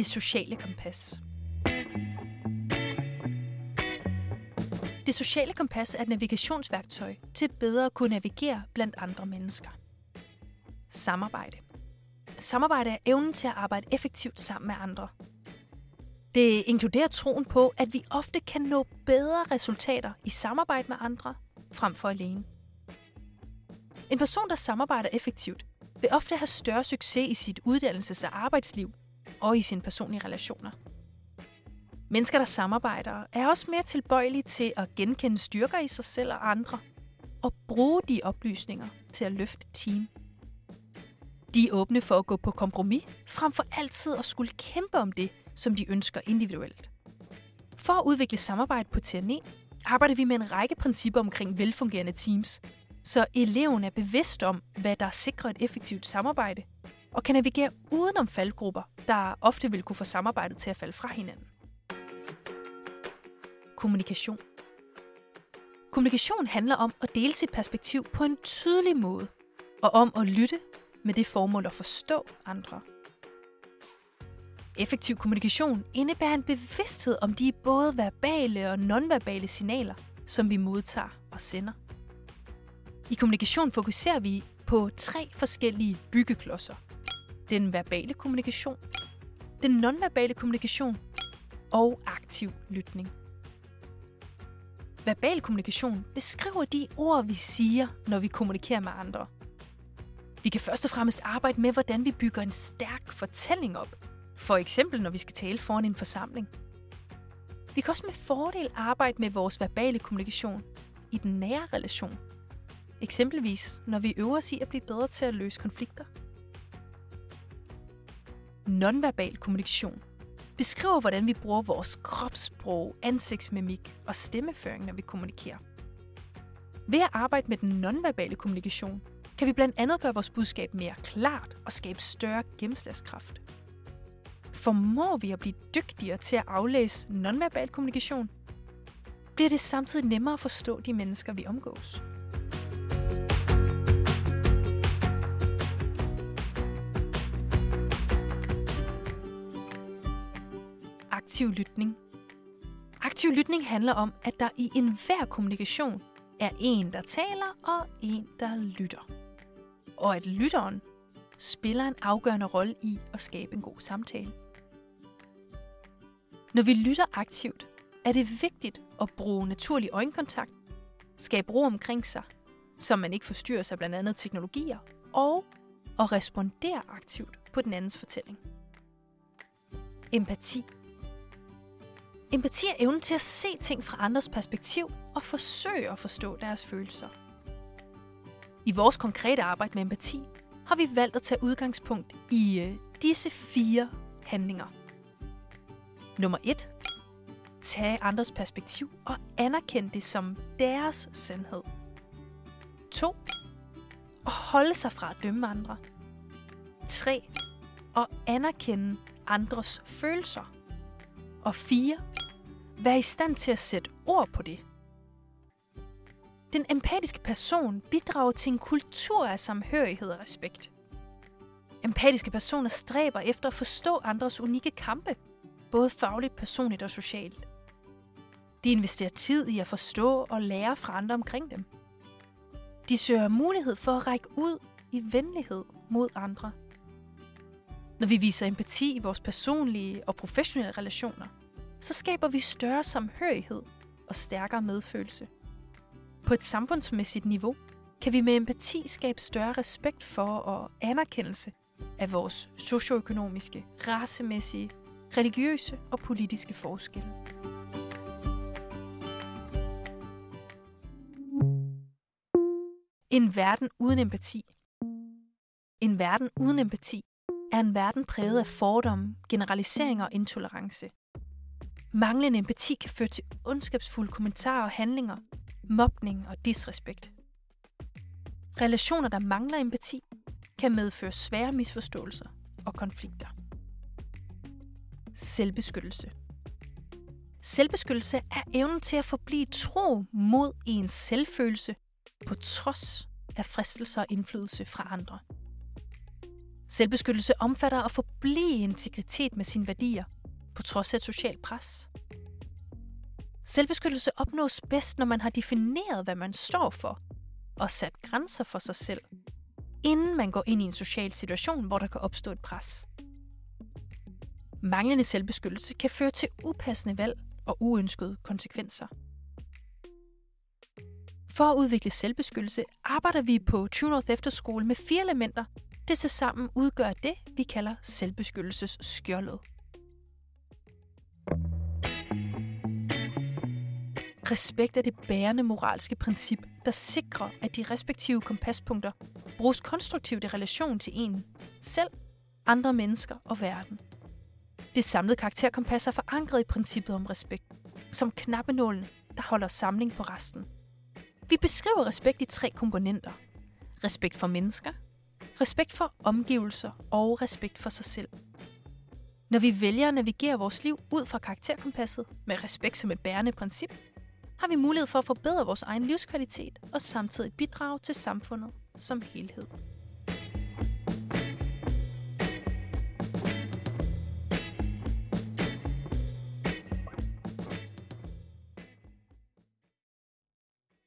det sociale kompas. Det sociale kompas er et navigationsværktøj til bedre at kunne navigere blandt andre mennesker. Samarbejde. Samarbejde er evnen til at arbejde effektivt sammen med andre. Det inkluderer troen på, at vi ofte kan nå bedre resultater i samarbejde med andre, frem for alene. En person, der samarbejder effektivt, vil ofte have større succes i sit uddannelses- og arbejdsliv og i sine personlige relationer. Mennesker, der samarbejder, er også mere tilbøjelige til at genkende styrker i sig selv og andre, og bruge de oplysninger til at løfte team. De er åbne for at gå på kompromis, frem for altid at skulle kæmpe om det, som de ønsker individuelt. For at udvikle samarbejde på TNE, arbejder vi med en række principper omkring velfungerende teams, så eleven er bevidst om, hvad der sikrer et effektivt samarbejde, og kan navigere udenom faldgrupper, der ofte vil kunne få samarbejdet til at falde fra hinanden. Kommunikation. Kommunikation handler om at dele sit perspektiv på en tydelig måde, og om at lytte med det formål at forstå andre. Effektiv kommunikation indebærer en bevidsthed om de både verbale og nonverbale signaler, som vi modtager og sender. I kommunikation fokuserer vi på tre forskellige byggeklodser. Den verbale kommunikation, den nonverbale kommunikation og aktiv lytning. Verbal kommunikation beskriver de ord, vi siger, når vi kommunikerer med andre. Vi kan først og fremmest arbejde med, hvordan vi bygger en stærk fortælling op. For eksempel, når vi skal tale foran en forsamling. Vi kan også med fordel arbejde med vores verbale kommunikation i den nære relation. Eksempelvis, når vi øver os i at blive bedre til at løse konflikter. Nonverbal kommunikation beskriver, hvordan vi bruger vores kropssprog, ansigtsmimik og stemmeføring, når vi kommunikerer. Ved at arbejde med den nonverbale kommunikation, kan vi blandt andet gøre vores budskab mere klart og skabe større gennemslagskraft. Formår vi at blive dygtigere til at aflæse nonverbal kommunikation, bliver det samtidig nemmere at forstå de mennesker, vi omgås. Aktiv lytning. Aktiv lytning handler om, at der i enhver kommunikation er en, der taler, og en, der lytter. Og at lytteren spiller en afgørende rolle i at skabe en god samtale. Når vi lytter aktivt, er det vigtigt at bruge naturlig øjenkontakt, skabe ro omkring sig, så man ikke forstyrrer sig blandt andet teknologier, og at respondere aktivt på den andens fortælling. Empati. Empati er evnen til at se ting fra andres perspektiv og forsøge at forstå deres følelser. I vores konkrete arbejde med empati har vi valgt at tage udgangspunkt i øh, disse fire handlinger. Nummer 1. Tag andres perspektiv og anerkend det som deres sandhed. 2. At holde sig fra at dømme andre. 3. At anerkende andres følelser. Og 4 være i stand til at sætte ord på det. Den empatiske person bidrager til en kultur af samhørighed og respekt. Empatiske personer stræber efter at forstå andres unikke kampe, både fagligt, personligt og socialt. De investerer tid i at forstå og lære fra andre omkring dem. De søger mulighed for at række ud i venlighed mod andre. Når vi viser empati i vores personlige og professionelle relationer, så skaber vi større samhørighed og stærkere medfølelse. På et samfundsmæssigt niveau kan vi med empati skabe større respekt for og anerkendelse af vores socioøkonomiske, racemæssige, religiøse og politiske forskelle. En verden uden empati. En verden uden empati er en verden præget af fordomme, generaliseringer og intolerance. Manglende empati kan føre til ondskabsfulde kommentarer og handlinger, mobning og disrespekt. Relationer, der mangler empati, kan medføre svære misforståelser og konflikter. Selvbeskyttelse. Selvbeskyttelse er evnen til at forblive tro mod ens selvfølelse på trods af fristelser og indflydelse fra andre. Selvbeskyttelse omfatter at forblive integritet med sine værdier, på trods af et socialt pres. Selvbeskyttelse opnås bedst, når man har defineret, hvad man står for, og sat grænser for sig selv, inden man går ind i en social situation, hvor der kan opstå et pres. Manglende selvbeskyttelse kan føre til upassende valg og uønskede konsekvenser. For at udvikle selvbeskyttelse arbejder vi på True North Efterskole med fire elementer, det til sammen udgør det, vi kalder selvbeskyttelsesskjoldet. Respekt er det bærende moralske princip, der sikrer, at de respektive kompaspunkter bruges konstruktivt i relation til en selv, andre mennesker og verden. Det samlede karakterkompas er forankret i princippet om respekt, som knappenålen, der holder samling på resten. Vi beskriver respekt i tre komponenter. Respekt for mennesker, respekt for omgivelser og respekt for sig selv. Når vi vælger at navigere vores liv ud fra karakterkompasset med respekt som et bærende princip, har vi mulighed for at forbedre vores egen livskvalitet og samtidig bidrage til samfundet som helhed.